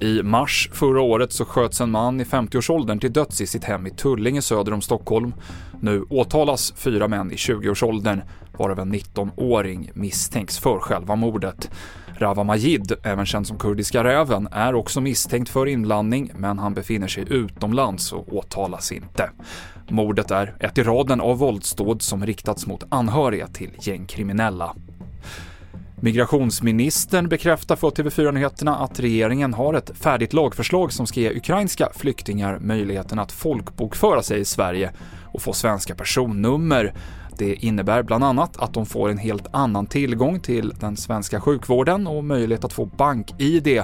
I mars förra året så sköts en man i 50-årsåldern till döds i sitt hem i Tullinge söder om Stockholm. Nu åtalas fyra män i 20-årsåldern, varav en 19-åring misstänks för själva mordet. Rawa Majid, även känd som Kurdiska räven, är också misstänkt för inblandning, men han befinner sig utomlands och åtalas inte. Mordet är ett i raden av våldsdåd som riktats mot anhöriga till gängkriminella. Migrationsministern bekräftar för TV4 Nyheterna att regeringen har ett färdigt lagförslag som ska ge ukrainska flyktingar möjligheten att folkbokföra sig i Sverige och få svenska personnummer. Det innebär bland annat att de får en helt annan tillgång till den svenska sjukvården och möjlighet att få bank-id.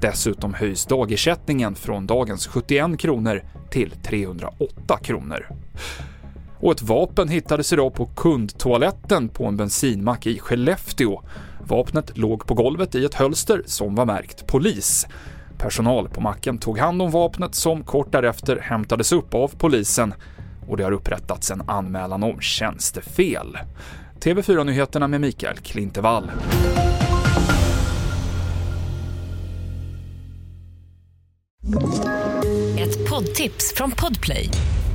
Dessutom höjs dagersättningen från dagens 71 kronor till 308 kronor. Och ett vapen hittades idag på kundtoaletten på en bensinmack i Skellefteå. Vapnet låg på golvet i ett hölster som var märkt polis. Personal på macken tog hand om vapnet som kort därefter hämtades upp av polisen och det har upprättats en anmälan om tjänstefel. TV4-nyheterna med Mikael Klintevall. Ett poddtips från Podplay.